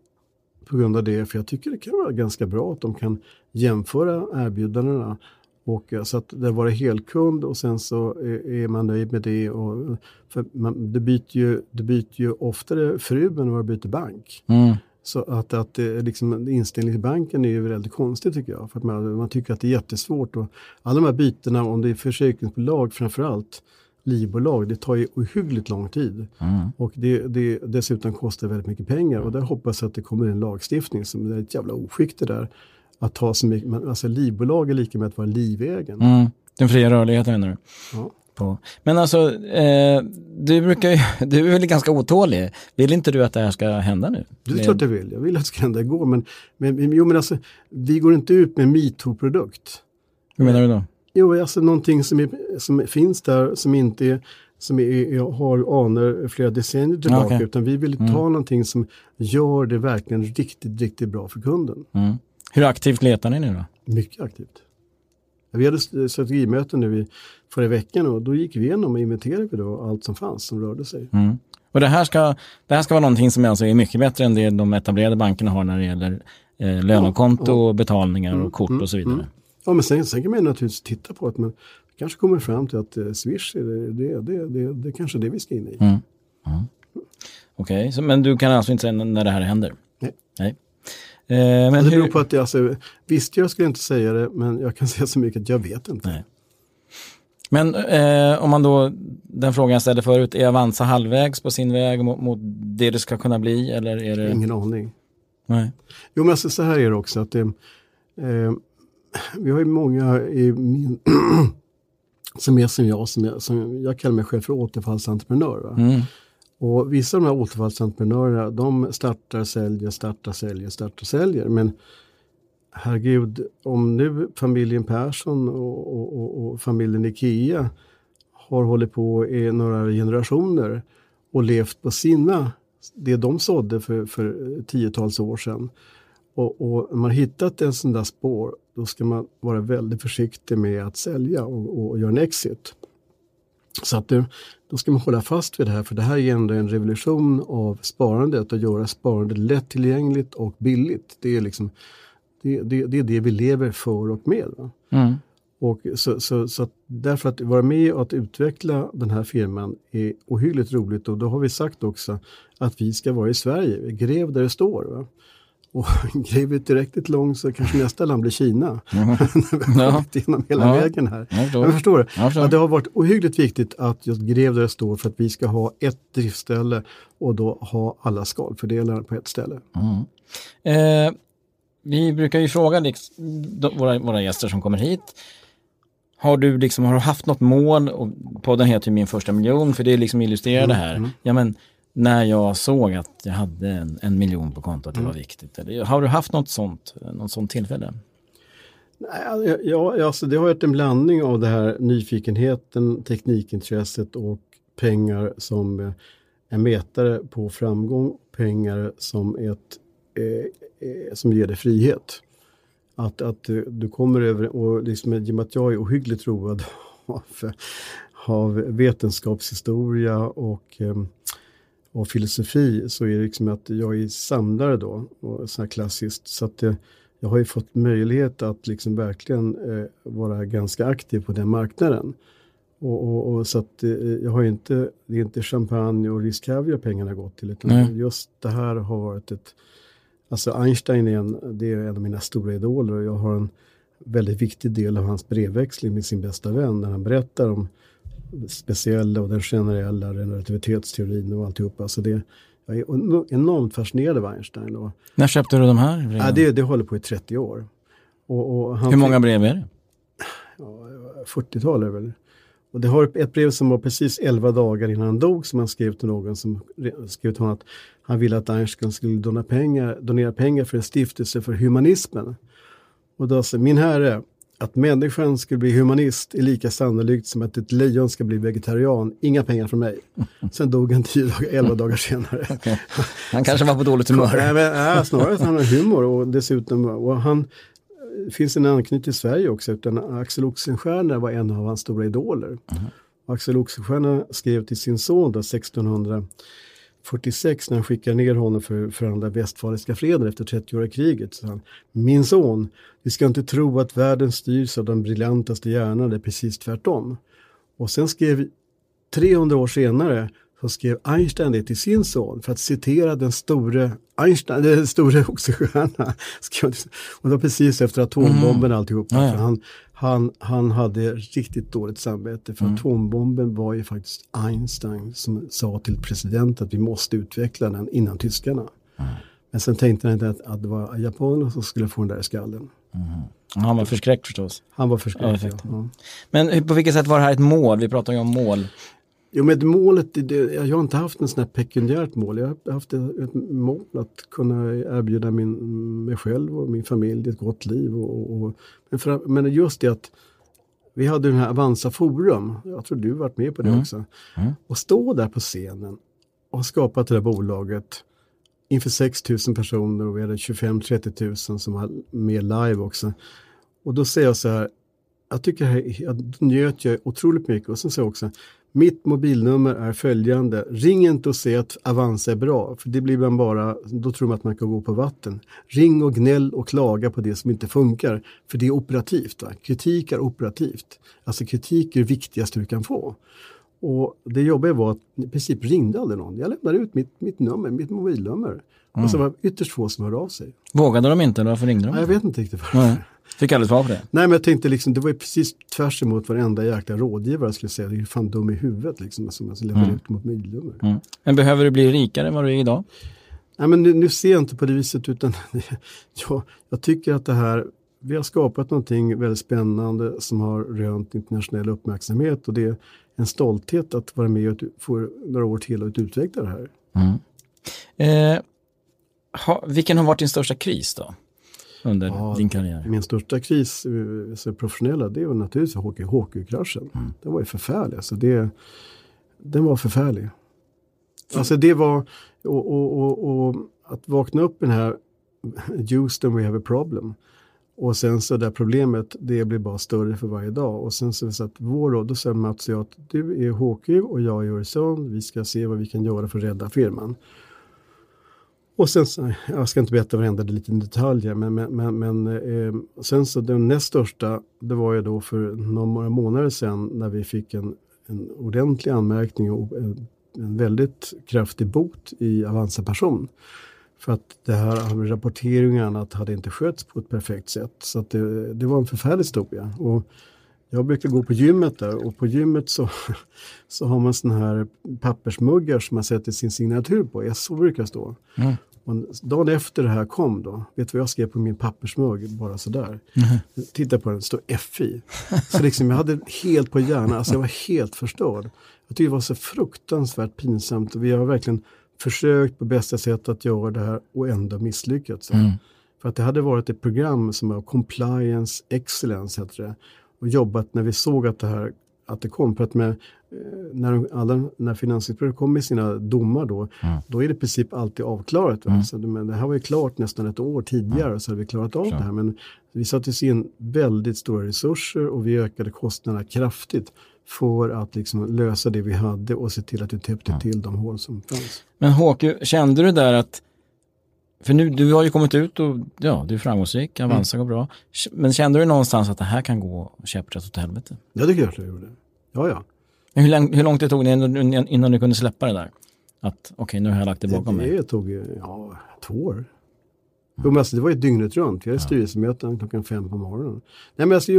på grund av det, för jag tycker det kan vara ganska bra att de kan jämföra erbjudandena. Och, eh, så att det var helkund och sen så är, är man nöjd med det. Och, för man, det, byter ju, det byter ju oftare fru än vad det byter bank. Mm. Så att, att det, liksom, inställningen till banken är ju väldigt konstigt tycker jag. För att man, man tycker att det är jättesvårt. Och alla de här bytena, om det är försäkringsbolag framförallt, livbolag, det tar ju ohyggligt lång tid. Mm. Och det, det dessutom kostar väldigt mycket pengar. Och där hoppas jag att det kommer en lagstiftning som är ett jävla oskick det där. Att ta så mycket, alltså livbolag är lika med att vara livägen. Mm. Den fria rörligheten menar du? Ja. På. Men alltså, eh, du brukar ju, du är väl ganska otålig. Vill inte du att det här ska hända nu? Det är klart jag vill, jag vill att det ska hända igår. Men, men, jo, men alltså, vi går inte ut med en metoo-produkt. Hur menar du då? Jo, alltså någonting som, är, som finns där som inte är, som är, har anor flera decennier tillbaka. okej. Utan vi vill ta någonting som gör det verkligen riktigt, riktigt bra för kunden. Mm. Hur aktivt letar ni nu då? Mycket aktivt. Vi hade strategimöten nu i förra veckan och då gick vi igenom och inventerade vi då allt som fanns som rörde sig. Mm. Och det här, ska, det här ska vara någonting som alltså är mycket bättre än det de etablerade bankerna har när det gäller eh, lönekonto, betalningar och kort och så vidare. Ja, men sen, sen kan man naturligtvis titta på att man kanske kommer fram till att eh, Swish, är det, det, det, det, det är kanske det vi ska in i. Mm. Okej, så- men du kan alltså inte säga när det här händer? Nej. Nej. Eh, men det beror hur, på att det, alltså, visst jag skulle inte säga det, men jag kan säga så mycket att jag vet inte. Nej. Men eh, om man då, den frågan jag ställde förut, är Avanza halvvägs på sin väg mot, mot det det ska kunna bli? Eller är det... Ingen aning. Nej. Jo, men alltså, så här är det också att det, eh, vi har ju många i min, som är som jag, som jag, som jag kallar mig själv för återfallsentreprenör. Va? Mm. Och vissa av de här återfallsentreprenörerna, de startar, säljer, startar, säljer, startar, säljer. Men herregud, om nu familjen Persson och, och, och, och familjen Ikea har hållit på i några generationer och levt på sina, det de sådde för, för tiotals år sedan. Och, och när man hittat en sån där spår, då ska man vara väldigt försiktig med att sälja och, och göra en exit. Så att det, då ska man hålla fast vid det här, för det här är ändå en revolution av sparandet, att göra sparandet lättillgängligt och billigt. Det är, liksom, det, det, det, är det vi lever för och med. Mm. Och så, så, så att därför att vara med och att utveckla den här firman är ohyggligt roligt och då har vi sagt också att vi ska vara i Sverige, gräv där det står. Va? Och gräver vi tillräckligt långt så kanske nästa land blir Kina. När vi har Ja. gått igenom hela Ja. vägen här. Jag förstår. Jag förstår. Att det har varit ohyggligt viktigt att just gräv där det står för att vi ska ha ett driftställe och då ha alla skalfördelar på ett ställe. Eh, vi brukar ju fråga liksom, våra, våra gäster som kommer hit. Har du, liksom, har du haft något mål? Och podden heter ju Min första miljon för det liksom illustrerar det här. Ja, men, när jag såg att jag hade en, en miljon på kontot, det var viktigt. Eller, har du haft något sånt, något sånt tillfälle? Nej, ja, alltså det har varit en blandning av det här nyfikenheten, teknikintresset och pengar som eh, en mätare på framgång, pengar som ett eh, eh, som ger dig frihet. Att, att du kommer över, och liksom, i och med att jag är ohyggligt road av, av vetenskapshistoria och, och filosofi så är det liksom att jag är samlare då, och så här klassiskt. Så att jag har ju fått möjlighet att liksom verkligen eh, vara ganska aktiv på den marknaden. Och, och, och så att eh, jag har inte, det är inte champagne och riskkaviar pengarna gått till utan Nej. just det här har varit ett, alltså Einstein är en, det är en av mina stora idoler och jag har en väldigt viktig del av hans brevväxling med sin bästa vän när han berättar om speciella och den generella relativitetsteorin och alltihopa. Alltså det, jag är enormt fascinerad av Einstein. Och, När köpte du de här? Ja, det, det håller på i 30 år. Och, och Hur många brev är det? Ja, 40-tal är det väl. Och det har ett brev som var precis 11 dagar innan han dog som han skrev till någon som skrev till honom att han ville att Einstein skulle donera pengar, donera pengar för en stiftelse för humanismen. Och då sa min herre, att människan skulle bli humanist är lika sannolikt som att ett lejon ska bli vegetarian. Inga pengar från mig. Sen dog han tio dagar, elva dagar senare. Okay. Han kanske var på dåligt humör. Nej, men, nej, snarare att han har humor och dessutom och han det finns en anknytning till Sverige också. Utan Axel Oxenstierna var en av hans stora idoler. Mm. Axel Oxenstierna skrev till sin son då, 1600 46 när han skickar ner honom för att förhandla västfaliska freden efter 30-åriga kriget. Så han, Min son, vi ska inte tro att världen styrs av den briljantaste hjärnan, det är precis tvärtom. Och sen skrev 300 år senare så skrev Einstein det till sin son för att citera den store Einstein, den store Oxenstierna. Och det var precis efter atombomben mm. alltihopa. Ja, ja. Han, han, han hade riktigt dåligt samvete för mm. atombomben var ju faktiskt Einstein som sa till presidenten att vi måste utveckla den innan tyskarna. Mm. Men sen tänkte han inte att, att det var japanerna som skulle få den där i skallen. Mm. Han var förskräckt förstås. Han var förskräckt, ja, ja. Men på vilket sätt var det här ett mål? Vi pratar ju om mål. Jo, med målet, det, jag har inte haft en sån här pekuniärt mål. Jag har haft ett, mål att kunna erbjuda min, mig själv och min familj ett gott liv. Och, och men, för, men, just det att vi hade den här Avanza Forum, jag tror du varit med på det mm. också. Mm. Och stå där på scenen och skapa det där bolaget inför 6 000 personer och vi hade 25-30 000 som var med live också. Och då säger jag så här, jag tycker jag njöt jag otroligt mycket och sen säger jag också, mitt mobilnummer är följande. Ring inte och säg att Avanza är bra, för det blir man bara, då tror man att man kan gå på vatten. Ring och gnäll och klaga på det som inte funkar, för det är operativt. Va? Kritik är operativt. Alltså kritik är det viktigaste du kan få. Och det jobbiga var att i princip ringde aldrig någon. Jag lämnade ut mitt, mitt nummer, mitt mobilnummer. Mm. Och så var det ytterst få som hörde av sig. Vågade de inte eller varför ringde de? Nej, jag vet inte riktigt varför. Fick aldrig svar på det? Nej, men jag tänkte liksom, det var ju precis tvärs emot varenda jäkla rådgivare skulle säga. Det är ju fan dum i huvudet liksom, som alltså, lämnar mm. ut mot mobilnummer. Mm. Men behöver du bli rikare än vad du är idag? Nej, men nu, nu ser jag inte på det viset, utan jag, jag tycker att det här, vi har skapat någonting väldigt spännande som har rönt internationell uppmärksamhet och det är en stolthet att vara med och få några år till att utveckla det här. Mm. Eh, ha, vilken har varit din största kris då? under ja, din karriär? Min största kris eh, så professionella det var naturligtvis hockeykraschen. Mm. Den var ju förfärlig. Alltså det, den var förfärlig. Alltså det var, och, och, och, och att vakna upp i den här Houston we have a problem. Och sen så det problemet, det blir bara större för varje dag. Och sen så att vår råd, då säger Mats och jag att du är HQ och jag är Öresund. Vi ska se vad vi kan göra för att rädda firman. Och sen, så, jag ska inte berätta varenda liten detalj, men, men, men eh, sen så den näst största, det var ju då för några månader sedan när vi fick en, en ordentlig anmärkning och en, en väldigt kraftig bot i Avanza person. För att det här rapportering och annat hade inte skötts på ett perfekt sätt. Så det, det var en förfärlig historia. Och jag brukar gå på gymmet där och på gymmet så, så har man såna här pappersmuggar som man sätter sin signatur på. Så brukar det stå. Mm. Och dagen efter det här kom då, vet du vad jag skrev på min pappersmugg bara sådär? Mm. Titta på den, det står FI. Så liksom jag hade helt på hjärnan, alltså jag var helt förstörd. Jag tyckte det var så fruktansvärt pinsamt och vi har verkligen försökt på bästa sätt att göra det här och ändå misslyckats. Mm. För att det hade varit ett program som var Compliance Excellence, heter det och jobbat när vi såg att det här att det kom. För att med, eh, när, alla, när Finansinspektionen kom med sina domar då, mm. då är det i princip alltid avklarat. Mm. Så men det här var ju klart nästan ett år tidigare mm. så hade vi klarat av så. det här. Men vi satte in väldigt stora resurser och vi ökade kostnaderna kraftigt för att liksom lösa det vi hade och se till att vi täppte mm. till de hål som fanns. Men Håke, kände du där att för nu, du har ju kommit ut och ja, du är framgångsrik, Avanza mm. går bra. Men kände du någonstans att det här kan gå käpprätt åt helvete? Ja, det är klart jag gjorde. Ja, ja. Men hur, lång, hur långt det tog det innan, innan du kunde släppa det där? Att okej, okay, nu har jag lagt det bakom mig. Det tog ja, två år. Mm. men alltså, det var ju dygnet runt. Vi hade ja. styrelsemöten klockan fem på morgonen. Nej, men alltså,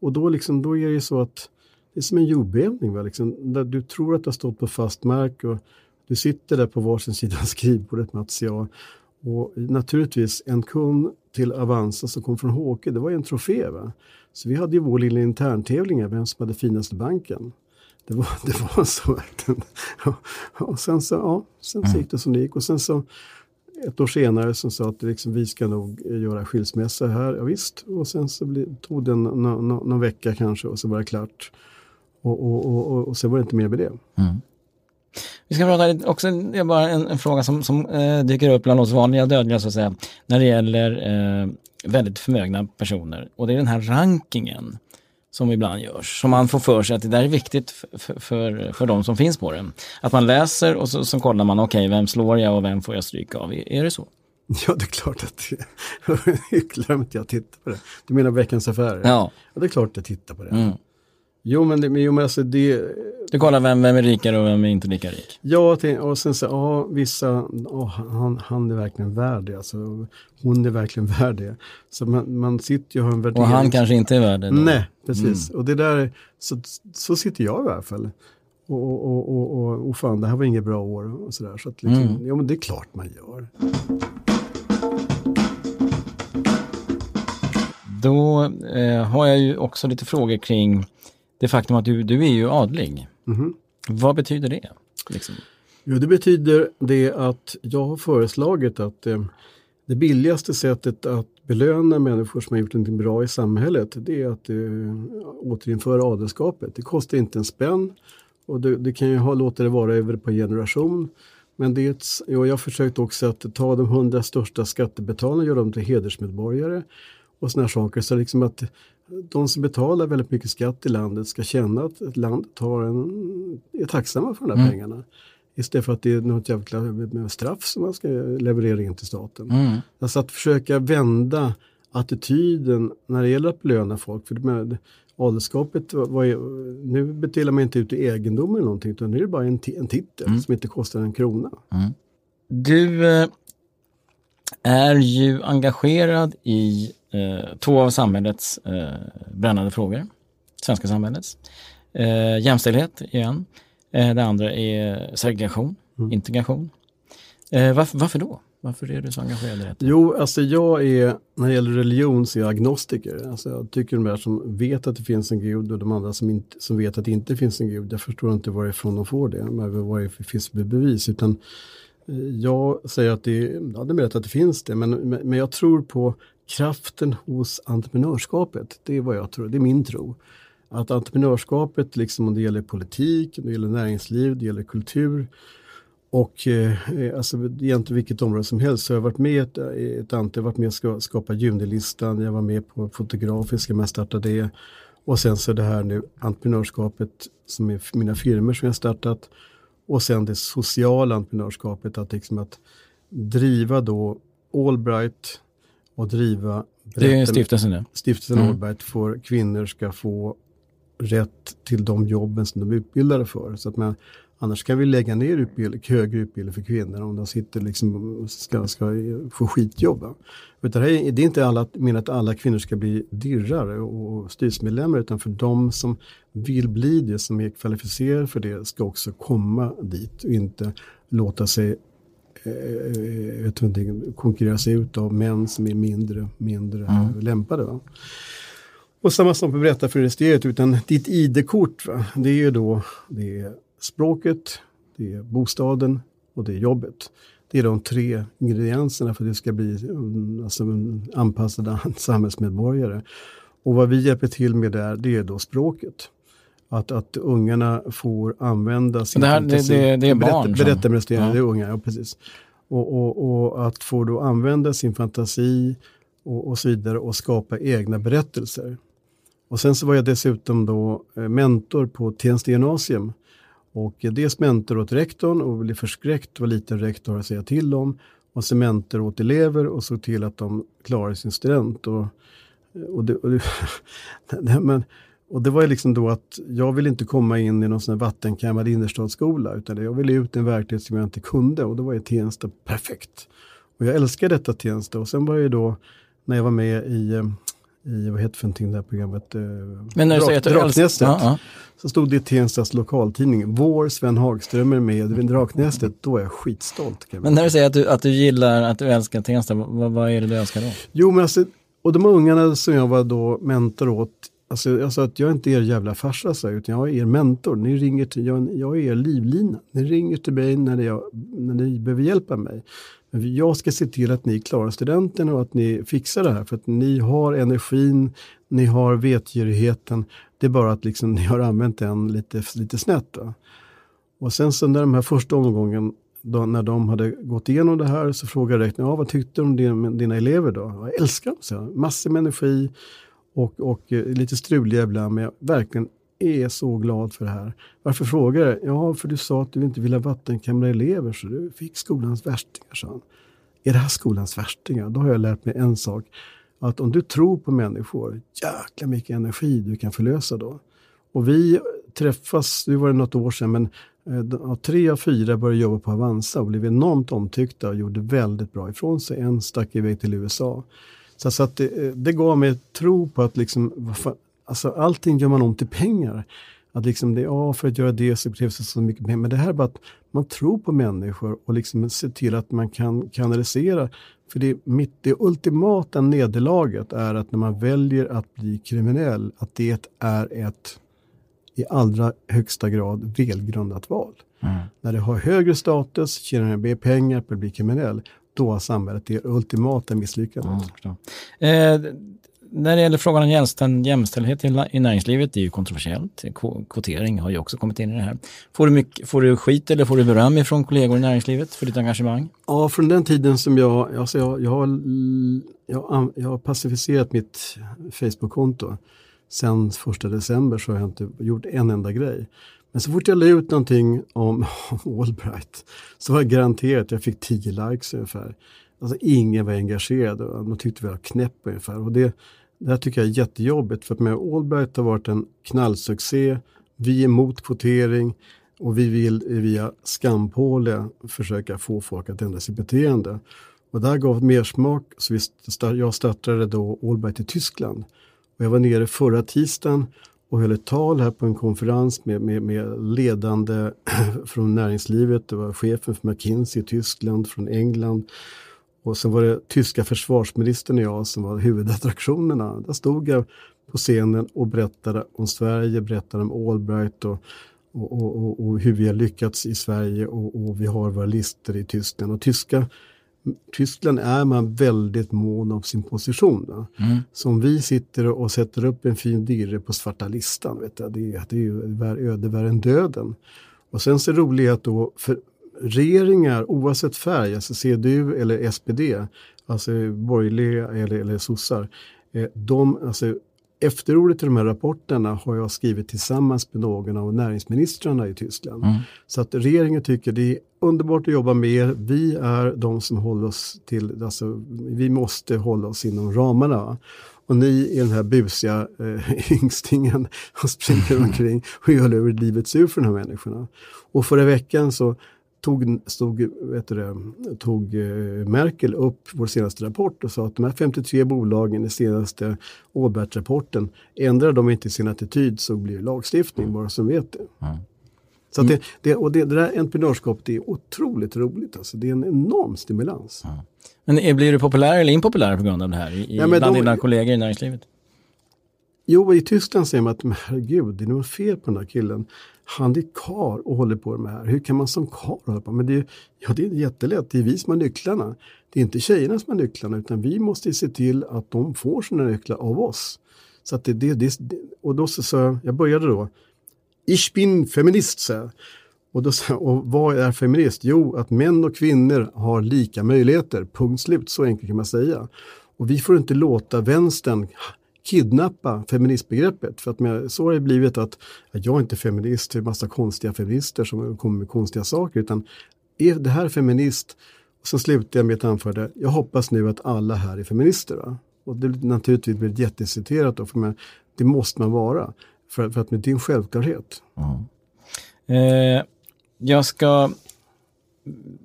och då, liksom, då är det ju så att det är som en jordbävning. Liksom, där du tror att du har stått på fast mark och du sitter där på varsin sida av skrivbordet Mats och jag och naturligtvis en kund till Avanza som kom från Håke, det var ju en trofé. Va? Så vi hade ju vår lilla interntävling, vem som hade finaste banken. Det var, det var så. och sen så, ja, sen så gick det som det gick. Och sen så ett år senare så sa att liksom, vi ska nog göra skilsmässa här. Ja, visst. Och sen så tog det någon, någon, någon vecka kanske och så var det klart. Och, och, och, och, och sen var det inte mer med det. Mm. Vi ska prata också, det är bara en, en fråga som, som eh, dyker upp bland oss vanliga dödliga så att säga, när det gäller eh, väldigt förmögna personer. Och det är den här rankingen som ibland görs, som man får för sig att det där är viktigt för, för, för de som finns på den. Att man läser och så, så kollar man, okej, okay, vem slår jag och vem får jag stryka av? Är det så? Ja, det är klart att jag glömt jag tittar på det. Du menar Veckans Affärer? Ja. ja. det är klart att jag tittar på det. Mm. Jo, men, det, men, jo, men alltså det... Du kollar vem, vem är rikare och vem är inte lika rik? Ja, och sen så, ja, vissa, oh, han, han är verkligen värd det. Alltså, hon är verkligen värd det. Så man, man sitter ju och har en värdering. Och han kanske inte är värd det? Då. Nej, precis. Mm. Och det där, så, så sitter jag i alla fall. Och, och, och, och, och fan, det här var inget bra år och sådär. Så att liksom, mm. ja men det är klart man gör. Då eh, har jag ju också lite frågor kring det faktum att du, du är ju adlig. Mm. Vad betyder det? Liksom? Jo, det betyder det att jag har föreslagit att eh, det billigaste sättet att belöna människor som har gjort något bra i samhället det är att eh, återinföra adelskapet. Det kostar inte en spänn och det, det kan ju ha, låta det vara över på generation. Men det är ett, jag har försökt också att ta de hundra största skattebetalarna och göra dem till hedersmedborgare och sådana saker. Så liksom att de som betalar väldigt mycket skatt i landet ska känna att landet har en, är tacksamma för de där mm. pengarna. Istället för att det är något jävla straff som man ska leverera in till staten. Mm. Alltså att försöka vända attityden när det gäller att belöna folk. För med adelskapet, var, nu betalar man inte ut i egendom eller någonting utan nu är det bara en, en titel mm. som inte kostar en krona. Mm. Du eh, är ju engagerad i eh, två av samhällets eh, brännande frågor. Svenska samhällets. Eh, jämställdhet igen. Eh, det andra är segregation, mm. integration. Eh, varför, varför då? Varför är du så engagerad i detta? Jo, alltså jag är, när det gäller religion så är jag agnostiker. Alltså jag tycker de där som vet att det finns en gud och de andra som, inte, som vet att det inte finns en gud, jag förstår inte varifrån de får det, vad det finns för bevis. Utan eh, jag säger att det, ja, det är möjligt att det finns det, men, men jag tror på kraften hos entreprenörskapet. Det är vad jag tror, det är min tro. Att entreprenörskapet, liksom om det gäller politik, det gäller näringsliv, det gäller kultur och eh, alltså egentligen vilket område som helst. Så jag har varit med ett, ett antal, jag har varit med och skapat Junilistan, jag var med på Fotografiska, jag startade det. Och sen så det här nu entreprenörskapet som är mina firmor som jag startat. Och sen det sociala entreprenörskapet, att, liksom att driva då Allbright och driva det är stiftelsen det. Stiftelsen mm. Allbright för kvinnor ska få rätt till de jobben som de är utbildade för. Så att man, annars kan vi lägga ner utbildning, högre utbildning för kvinnor om de sitter liksom ska, ska få skitjobb. Utan det, är, inte alla, menar att alla kvinnor ska bli dirrare och styrelsemedlemmar utan för de som vill bli det, som är kvalificerade för det, ska också komma dit och inte låta sig eh, inte, konkurreras ut av män som är mindre, mindre mm. lämpade. Va? Och samma sak för registret, utan ditt ID-kort, det är ju då det är språket, det är bostaden och det är jobbet. Det är de tre ingredienserna för att du ska bli mm, alltså, en anpassad samhällsmedborgare. Och vad vi hjälper till med där, det är då språket. Att, att ungarna får använda sin Det här- fantasi. det- det- det är barn som- Berättarmästaren, Ja. det är unga, ja precis. Och, och, och att få då använda sin fantasi och, och så vidare och skapa egna berättelser. Och sen så var jag dessutom då eh, mentor på Tensta gymnasium. Och dels mentor åt rektorn och blev förskräckt vad liten rektor har att säga till om. Och sen mentor åt elever och såg till att de klarade sin student. Och, och, det, och, det, men, och det var ju liksom då att jag ville inte komma in i någon sån här vattenkammad innerstadsskola utan jag ville ut i en verklighet som jag inte kunde och då var ju Tensta perfekt. Och jag älskar detta Tensta och sen var jag ju då när jag var med i, eh, i vad heter för någonting det här programmet? eh, Men när Drak- Draknästet. ja. Så stod det i Tenstas lokaltidning, vår Sven Hagström är med vid Draknästet, då är jag skitstolt. Jag Men när du säger att du, att du gillar, att du älskar Tensta, vad, vad är det du älskar då? Jo, men alltså, och de ungarna som jag var då mentor åt, alltså jag sa att jag är inte er jävla farsa, så, utan jag är er mentor. Ni ringer till, jag, jag är er livlina. Ni ringer till mig när, jag, när ni behöver hjälpa mig. Men jag ska se till att ni klarar studenten och att ni fixar det här, för att ni har energin, ni har vetgirigheten. Det är bara att liksom, ni har använt den lite, lite snett. Då. Och sen så när de här första omgången, då, när de hade gått igenom det här så frågade rektorn, ja, vad tyckte du om dina, dina elever då? Jag älskar dem, så jag. Massor med energi och, och eh, lite struliga ibland, men jag verkligen är så glad för det här. Varför frågar jag? Ja, för du sa att du inte ville ha vattenkamra elever så du fick skolans värstingar, sa han. Är det här skolans värstingar? Då har jag lärt mig en sak. Att om du tror på människor, jäkla mycket energi du kan förlösa då. Och vi träffas, nu var det något år sedan, men eh, tre av fyra började jobba på Avanza och blev enormt omtyckta och gjorde väldigt bra ifrån sig. En stack iväg till USA. Så, så att det, det gav mig tro på att liksom, vad fan, alltså allting gör man om till pengar. Att liksom det, ja, för att göra det så krävs det så mycket pengar. Men det här är bara att man tror på människor och liksom ser till att man kan kanalisera. För det, mitt, det ultimata nederlaget är att när man väljer att bli kriminell, att det är ett i allra högsta grad välgrundat val. När det har högre status, tjänar mer pengar på att bli kriminell, då har samhället det ultimata misslyckandet. Ja, eh, när det gäller frågan om jämställd, jämställdhet i, näringslivet, det är ju kontroversiellt. Kvotering har ju också kommit in i det här. Får du, mycket, får du skit eller får du beröm ifrån kollegor i näringslivet för ditt engagemang? Ja, från den tiden som jag, alltså jag, jag, har, jag, har- jag har pacificerat mitt Facebook-konto. Sen första december så har jag inte gjort en enda grej. Men så fort jag la ut någonting om Allbright så var jag garanterat jag fick 10 likes ungefär. Alltså ingen var engagerad och de tyckte vi var knäpp ungefär. Och det, det här tycker jag är jättejobbigt för att med Allbright har varit en knallsuccé. Vi är emot kvotering och vi vill via skampåle försöka få folk att ändra sitt beteende. Och det här gav mer smak så vi jag startade då Allbright i Tyskland. Och jag var nere förra tisdagen och höll ett tal här på en konferens med, med, med ledande från näringslivet. Det var chefen för McKinsey i Tyskland, från England. Och sen var det tyska försvarsministern och jag som var huvudattraktionerna. Där stod jag på scenen och berättade om Sverige, berättade om Allbright och, och, och, och, och hur vi har lyckats i Sverige och, och vi har våra listor i Tyskland. Och tyska, Tyskland är man väldigt mån om sin position. Så om vi sitter och sätter upp en fin dirre på svarta listan, vet jag, det, är- det är ju öde värre än döden. Och sen så är det roligt att då, för regeringar oavsett färg, alltså CDU eller SPD, alltså borgerliga eller, eller sossar, eh, de, alltså, efterordet till de här rapporterna har jag skrivit tillsammans med någon av näringsministrarna i Tyskland. Så att regeringen tycker det är underbart att jobba med er. Vi är de som håller oss till, alltså, vi måste hålla oss inom ramarna. Och ni är den här busiga eh, yngstingen som springer omkring och gör över livet sur för de här människorna. Och förra veckan så tog, stod, vet du det, tog eh, Merkel upp vår senaste rapport och sa att de här 53 bolagen i senaste Åberg-rapporten, ändrar de inte sin attityd så blir det lagstiftning, bara som vet det. Så det, det, och det, det där entreprenörskapet är otroligt roligt. Alltså. Det är en enorm stimulans. Men är, blir du populär eller impopulär på grund av det här i, Ja, men bland då- dina kollegor i näringslivet? Jo, i Tyskland säger man att men herregud, det är något fel på den här killen. Han är kar och håller på med det här. Hur kan man som kar hålla på? Men det är, ja, det är jättelätt. Det är vi som har nycklarna. Det är inte tjejerna som har nycklarna utan vi måste se till att de får sina nycklar av oss. Så att det, det, det, och då så jag, jag började då Ich bin feminist, så och, då, och vad är feminist? Jo, att män och kvinnor har lika möjligheter, punkt slut, så enkelt kan man säga. Och vi får inte låta vänstern kidnappa feministbegreppet. För att med, så har det blivit att, att jag är inte feminist, det är massa konstiga feminister som kommer med konstiga saker. Utan är det här feminist? Och så slutar jag med ett anförande. Jag hoppas nu att alla här är feminister. Va? Och det naturligtvis blir jätteciterat då, för man, det måste man vara. För, för att det är en självklarhet. Mm. Eh, jag ska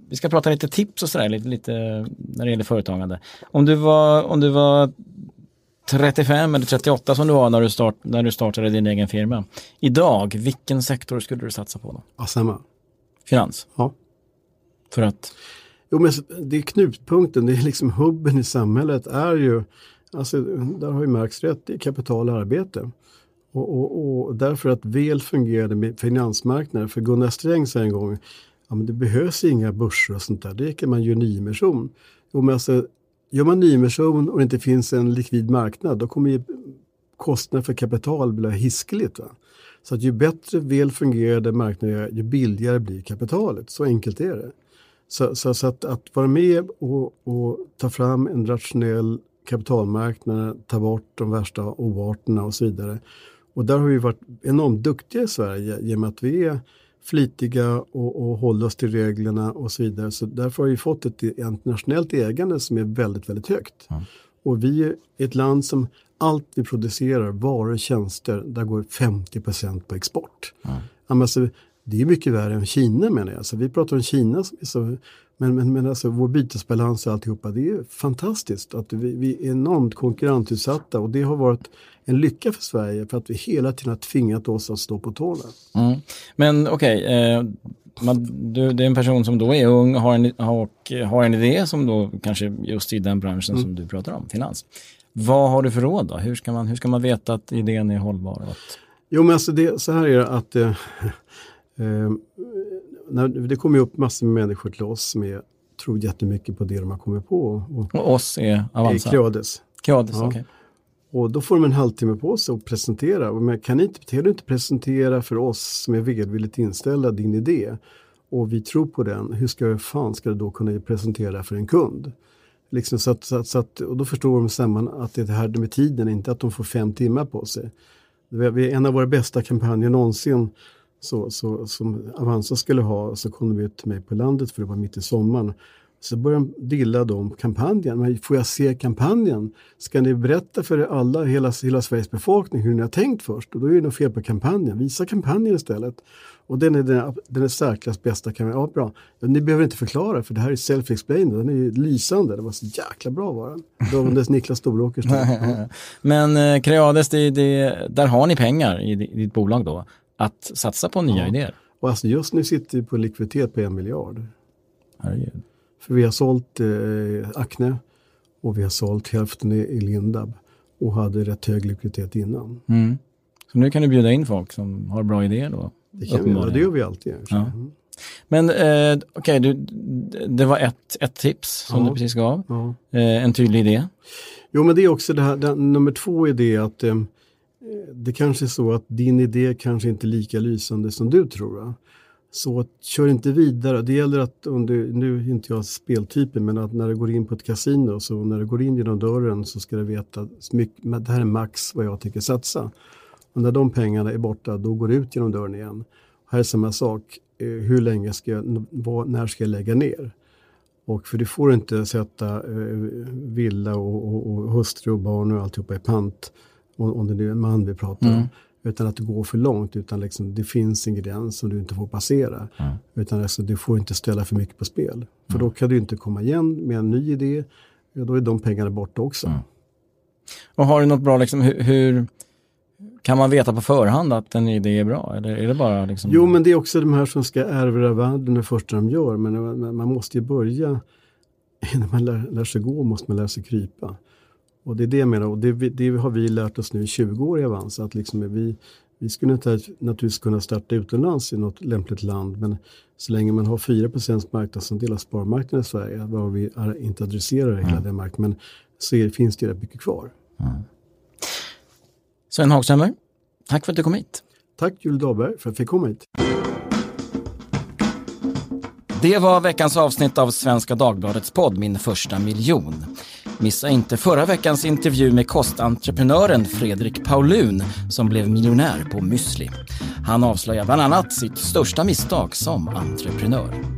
vi ska prata lite tips och sådär, lite, lite när det gäller företagande. Om du var, om du var 35 eller 38 som du var när du, start, när du startade din egen firma. Idag, vilken sektor skulle du satsa på då? Ja, samma. Finans? Ja. För att? Jo, men det är knutpunkten, det är liksom hubben i samhället är ju, alltså där har ju Marx rätt, det är kapital och arbete. Och, och, och därför att väl fungerande finansmarknader, för Gunnar Sträng sa en gång, ja, men det behövs inga börser och sånt där, det kan man göra nyemission. Jo, men alltså, gör man nyemission och det inte finns en likvid marknad, då kommer ju kostnaden för kapital bli hiskeligt. Va? Så att ju bättre väl fungerande marknader ju billigare blir kapitalet. Så enkelt är det. Så, så, så att, att, vara med och, och, ta fram en rationell kapitalmarknad, ta bort de värsta oarterna och så vidare. Och där har vi varit enormt duktiga i Sverige genom att vi är flitiga och, och håller oss till reglerna och så vidare. Så därför har vi fått ett internationellt ägande som är väldigt, väldigt högt. Mm. Och vi är ett land som allt vi producerar, varor och tjänster, där går 50% på export. Mm. Alltså, det är mycket värre än Kina menar jag. Så vi pratar om Kina som är så men, men, men alltså vår bytesbalans och alltihopa, det är fantastiskt att vi, vi är enormt konkurrensutsatta och det har varit en lycka för Sverige för att vi hela tiden har tvingat oss att stå på tårna. Mm. Men okej, okay, eh, det är en person som då är ung har en, och har en idé som då kanske just i den branschen mm. som du pratar om, finans. Vad har du för råd då? Hur ska man, hur ska man veta att idén är hållbar? Jo men alltså det, så här är det att eh, eh, när, det kommer upp massor med människor till oss som är, tror jättemycket på det de har kommit på. Och, och oss är Avanza? Creades. Creades, ja. Okay. Och då får de en halvtimme på sig att presentera. Men kan, inte, kan du inte presentera för oss som är välvilligt inställda din idé och vi tror på den, hur ska fan ska du då kunna presentera för en kund? Liksom så att, så att, så att, och då förstår de samman att det är det här med tiden, inte att de får fem timmar på sig. Är en av våra bästa kampanjer någonsin så, så, som Avanza skulle ha så kom de ut till mig på landet för det var mitt i sommaren. Så började de dilla om kampanjen. Men får jag se kampanjen? Ska ni berätta för alla, hela, hela Sveriges befolkning hur ni har tänkt först? Och då är det något fel på kampanjen. Visa kampanjen istället. Och den är den, den är särklass bästa kampanjen. Ja, bra. Ni behöver inte förklara för det här är self-explained. Den är ju lysande. Det var så jäkla bra var den. Då var Niklas Storåkers Men eh, Creades, det, det, där har ni pengar i, i ditt bolag då? Att satsa på nya ja. idéer. Och alltså just nu sitter vi på likviditet på en miljard. Herregud. För vi har sålt eh, Acne och vi har sålt hälften i, i Lindab och hade rätt hög likviditet innan. Mm. Så nu kan du bjuda in folk som har bra idéer då? Det kan vi göra, det gör vi alltid. Ja. Mm. Men eh, okej, okay, det var ett, ett tips som ja. du precis gav. Ja. Eh, en tydlig idé. Jo, men det är också det här, det, nummer två är det att eh, det kanske är så att din idé kanske inte är lika lysande som du tror. Va? Så kör inte vidare. Det gäller att, om du, nu är inte jag speltypen, men att när du går in på ett kasino, så när du går in genom dörren så ska du veta att det här är max vad jag tänker satsa. Och när de pengarna är borta, då går du ut genom dörren igen. Och här är samma sak. Eh, hur länge ska jag, när ska jag lägga ner? Och för du får inte sätta eh, villa och, och, och hustru och barn och alltihopa i pant om det nu är en man vi pratar mm. om. Utan att det går för långt, utan liksom, det finns en gräns som du inte får passera. Mm. Utan alltså, du får inte ställa för mycket på spel. För mm. då kan du inte komma igen med en ny idé, ja, då är de pengarna borta också. Mm. Och har du något bra, liksom, hur, hur, kan man veta på förhand att en idé är bra? Eller är det bara liksom... Jo, men det är också de här som ska ärva världen det första de gör. Men man måste ju börja, innan man lär, lär sig gå måste man lära sig krypa. Och det är det jag menar, och det, det har vi lärt oss nu i 20 år i Avanza, att liksom vi, vi skulle naturligtvis kunna starta utomlands i något lämpligt land, men så länge man har 4% marknadsandel av sparmarknaden i Sverige, var vi inte adresserar mm. hela den marknaden, så är, finns det rätt mycket kvar. Mm. Sven Hagströmer, tack för att du kom hit. Tack Julie Dahlberg för att jag fick komma hit. Det var veckans avsnitt av Svenska Dagbladets podd Min första miljon. Missa inte förra veckans intervju med kostentreprenören Fredrik Paulun som blev miljonär på müsli. Han avslöjar bland annat sitt största misstag som entreprenör.